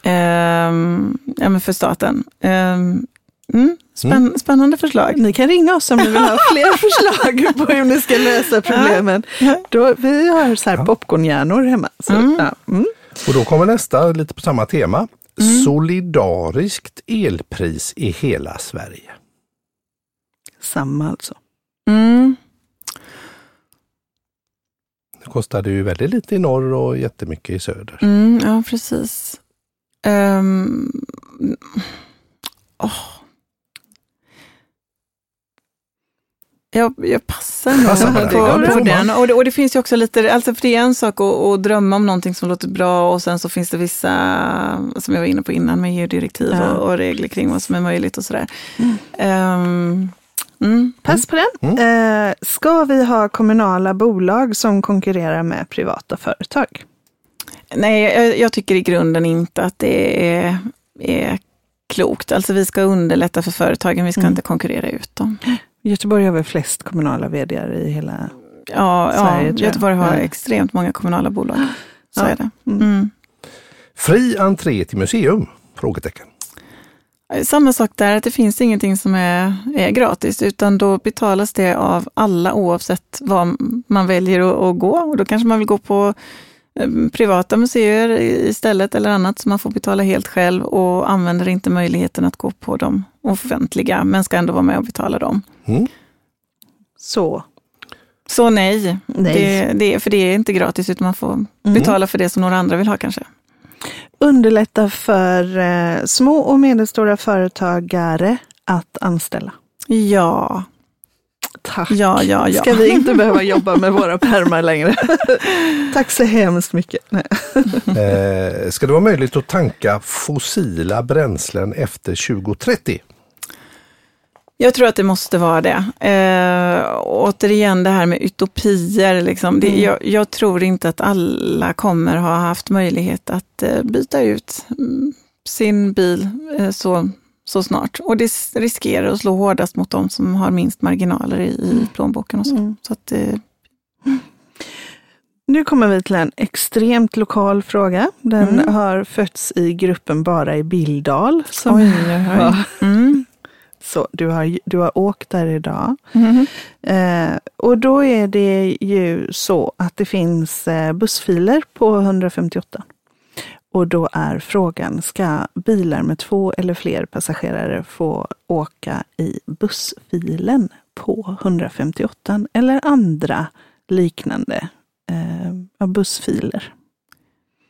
um, ja, men för staten. Um, mm, spänn, Spännande förslag. Ni kan ringa oss om ni vill ha fler förslag på hur ni ska lösa problemen. Ja. Då, vi har så här Ja. popcornhjärnor hemma. Så, Mm. ja, mm. Och då kommer nästa lite på samma tema. Mm. Solidariskt elpris i hela Sverige. Samma alltså. Mm. Det kostade ju väldigt lite i norr och jättemycket i söder. Mm, ja, precis. Um, åh. Jag, jag passar nog Passar på den. på, på den. Och det, och det finns ju också lite, alltså för det är en sak att, att drömma om någonting som låter bra och sen så finns det vissa, som jag var inne på innan, med EU-direktiv Ja. och, och regler kring vad som är möjligt och sådär. Mm. Ehm, mm. Pass på den. Eh, ska vi ha kommunala bolag som konkurrerar med privata företag? Nej, jag, jag tycker i grunden inte att det är, är klokt. Alltså vi ska underlätta för företagen, vi ska Mm. inte konkurrera ut dem. Göteborg har väl flest kommunala vd i hela... Ja, Sverige, ja tror jag. Göteborg har Ja. extremt många kommunala bolag. Så Ja. är det. Mm. Mm. Fri entré till museum? Frågetecken. Samma sak där, att det finns ingenting som är, är gratis, utan då betalas det av alla oavsett vad man väljer att, att gå. Och då kanske man vill gå på eh, privata museer istället eller annat som man får betala helt själv och använder inte möjligheten att gå på de offentliga, men ska ändå vara med och betala dem. Mm. Så? Så nej, nej. Det, det, för det är inte gratis utan man får mm. betala för det som några andra vill ha kanske underlätta för eh, små och medelstora företagare att anställa. Ja. Tack. Ja, ja, ja. Ska vi inte behöva jobba med våra pärmar längre? Tack så hemskt mycket. eh, ska det vara möjligt att tanka fossila bränslen efter 2030? Jag tror att det måste vara det. Eh, återigen det här med utopier. Liksom. Det, mm. jag, jag, tror inte att alla kommer ha haft möjlighet att eh, byta ut mm, sin bil eh, så, så snart. Och det riskerar att slå hårdast mot de som har minst marginaler i, i mm. plånboken. Och så. Mm. så att, eh, nu kommer vi till en extremt lokal fråga. Den mm. har fötts i gruppen Bara i Bildal. Som oj, oj, oj. Mm. Så du har, du har åkt där idag. Mm. Eh, och då är det ju så att det finns eh, bussfiler på 158. Och då är frågan, ska bilar med två eller fler passagerare få åka i bussfilen på 158 eller andra liknande eh, bussfiler?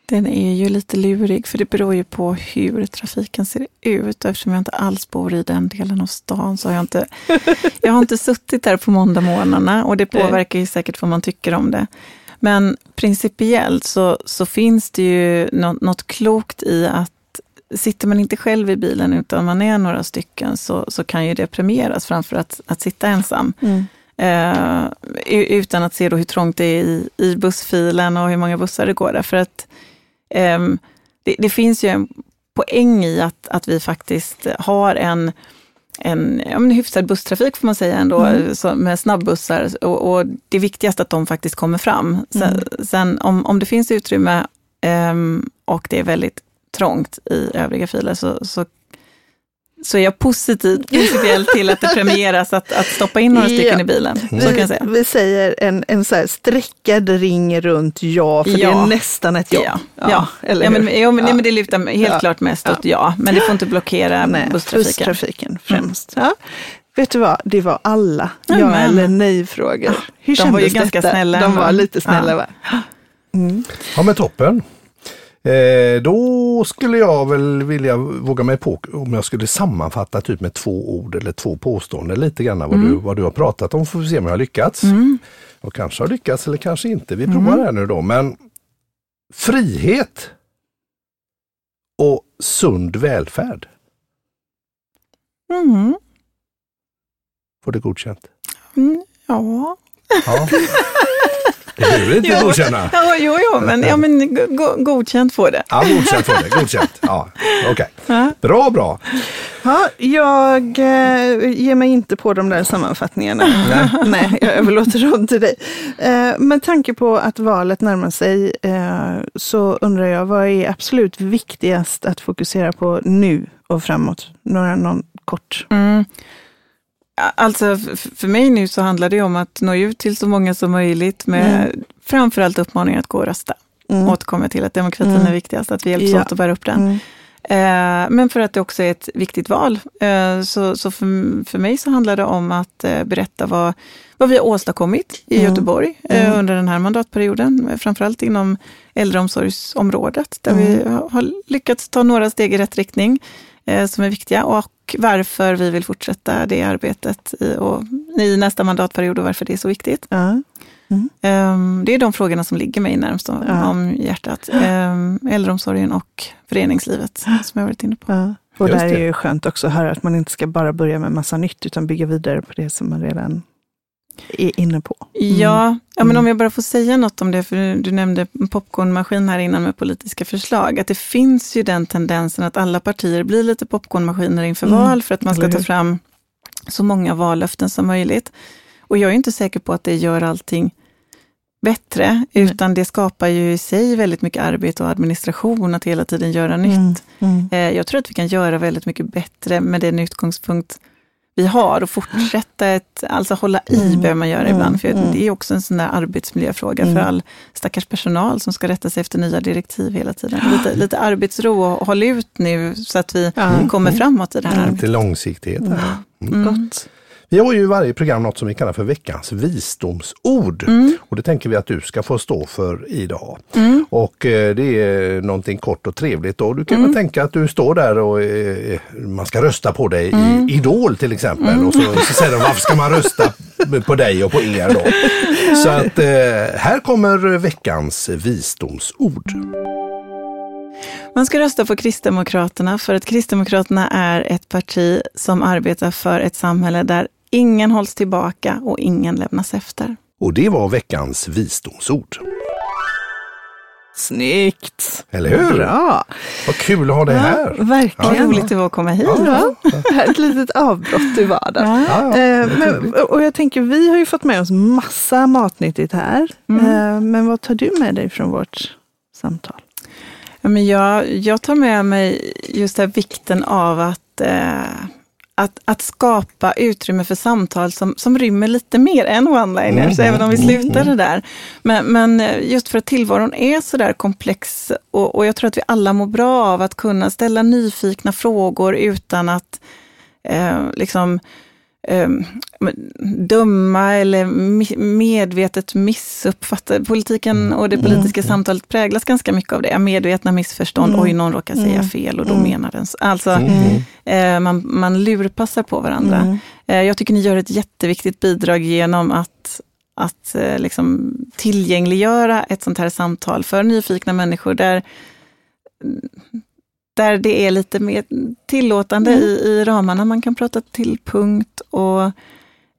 Den är ju lite lurig, för det beror ju på hur trafiken ser ut. Eftersom jag inte alls bor i den delen av stan så har jag inte, jag har inte suttit där på måndagmorgnarna och det påverkar ju säkert vad man tycker om det. Men principiellt så, så finns det ju något, något klokt i att sitter man inte själv i bilen utan man är några stycken så, så kan ju det premieras framför att, att sitta ensam. Mm. Eh, utan att se då hur trångt det är i, i bussfilen och hur många bussar det går där. För att um, det, det, finns ju en poäng i att, att vi faktiskt har en, en ja, men hyfsad busstrafik får man säga ändå, mm. så, med snabbussar. Och, och, det viktigaste att de faktiskt kommer fram. Sen, mm. sen om, om det finns utrymme um, och det är väldigt trångt i övriga filer så, så så är jag positiv principiellt till att det premieras att, att stoppa in några stycken ja. i bilen. Så vi, kan jag säga. vi säger en, en så här streckad ring runt ja, för ja. det är nästan ett ja. Ja, ja. Eller ja, men, ja, men, Nej, men det lutar helt klart mest åt ja, men det får inte blockera Nej, busstrafiken. busstrafiken främst. Mm. Vet du vad, det var alla ja, ja eller nej-frågor. Hur De var ju ganska detta? snälla. De var lite snälla va? Mm. Ja men toppen. Eh, då skulle jag väl vilja våga mig på om jag skulle sammanfatta typ med två ord eller två påståenden lite grann vad, mm. du, vad du har pratat om. Får vi se om jag har lyckats. Mm. Och kanske har lyckats eller kanske inte. Vi provar mm. här nu då. Men frihet och sund välfärd. Mm. Får det godkänt? Mm, ja. ja. Det vill inte jo, godkänna? Ja, jo, jo, men, ja, men go godkänt får det. Ja, godkänt får det. Godkänt. Ja, Okej. Okay. Ja. Bra, bra. Ja, jag eh, ger mig inte på de där sammanfattningarna. Nej, Nej jag överlåter dem till dig. Eh, med tanke på att valet närmar sig eh, så undrar jag, vad är absolut viktigast att fokusera på nu och framåt? Några, någon kort. Mm. Alltså för mig nu så handlar det om att nå ut till så många som möjligt med mm. framförallt uppmaningen att gå och rösta. Mm. Återkommer till att demokratin mm. är viktigast, att vi hjälps ja. åt att bära upp den. Mm. Eh, men för att det också är ett viktigt val. Eh, så, så för, för mig så handlar det om att eh, berätta vad, vad vi har åstadkommit i mm. Göteborg mm. under den här mandatperioden. Framförallt inom äldreomsorgsområdet där vi har lyckats ta några steg i rätt riktning som är viktiga. Och varför vi vill fortsätta det arbetet i, och, i nästa mandatperiod och varför det är så viktigt. Ja. Mm. Um, det är de frågorna som ligger mig närmst om, ja. om hjärtat. Um, äldreomsorgen och föreningslivet som jag varit inne på. Ja. Och där är ju skönt också att höra att man inte ska bara börja med massa nytt utan bygga vidare på det som man redan är inne på. Mm. Ja, ja, men om mm. jag bara får säga något om det, för du nämnde popcornmaskin här innan med politiska förslag, att det finns ju den tendensen att alla partier blir lite popcornmaskiner inför mm. val för att man ska ta fram så många vallöften som möjligt. Och jag är inte säker på att det gör allting bättre, utan det skapar ju i sig väldigt mycket arbete och administration att hela tiden göra nytt. Mm. Eh, Jag tror att vi kan göra väldigt mycket bättre med den utgångspunkt vi har och fortsätta ett, alltså hålla i Mm. behöver man göra Mm. ibland, för Mm. det är också en sån där arbetsmiljöfråga Mm. för all stackars personal som ska rätta sig efter nya direktiv hela tiden. Lite, lite arbetsro och håll ut nu så att vi Ja. kommer framåt i det här arbetet. Lite långsiktighet. Mm. Gott. Vi har ju i varje program något som vi kallar för veckans visdomsord. Mm. Och det tänker vi att du ska få stå för idag. Och eh, det är någonting kort och trevligt. Och du kan Mm. väl tänka att du står där och eh, man ska rösta på dig Mm. i Idol till exempel. Och så, så säger de varför ska man rösta på dig och på er då? Så att eh, här kommer veckans visdomsord. Man ska rösta på Kristdemokraterna för att Kristdemokraterna är ett parti som arbetar för ett samhälle där ingen hålls tillbaka och ingen lämnas efter. Och det var veckans visdomsord. Snyggt! Eller hur? Bra! Vad kul att ha dig här. Vad Verkligen. roligt det var att komma hit. Ja, ett litet avbrott i vardagen. Ja, ja. Eh, men, och jag tänker, vi har ju fått med oss massa matnyttigt här. Mm. Eh, men vad tar du med dig från vårt samtal? Ja, men jag, jag tar med mig just här vikten av att, eh, att, att skapa utrymme för samtal som, som rymmer lite mer än one-liners, Mm. även om vi slutar det där. Men, men eh, just för att tillvaron är så där komplex och, och jag tror att vi alla mår bra av att kunna ställa nyfikna frågor utan att eh, liksom eh, döma eller medvetet missuppfatta. Politiken och det politiska samtalet präglas ganska mycket av det. Medvetna missförstånd, Mm. oj någon råkar säga Mm. fel och då Mm. menar den så. Alltså, Mm. eh, man, man lurpassar på varandra. Mm. Eh, jag tycker ni gör ett jätteviktigt bidrag genom att, att eh, liksom tillgängliggöra ett sånt här samtal för nyfikna människor där, där det är lite mer tillåtande Mm. i, i ramarna. Man kan prata till punkt och,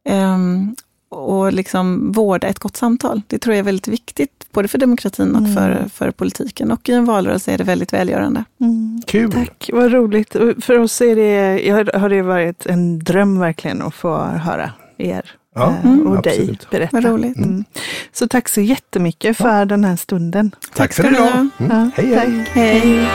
ehm, och liksom vårda ett gott samtal. Det tror jag är väldigt viktigt, både för demokratin och Mm. för, för politiken. Och i en valrörelse är det väldigt välgörande. Mm. Kul! Tack, vad roligt. För oss är det, jag har det varit en dröm verkligen att få höra er Ja, mm, och dig absolut. berätta. Vad roligt. Mm. Så tack så jättemycket för den här stunden. Tack för ska ni idag. Mm. Ja, Hej, hej! tack. Hej!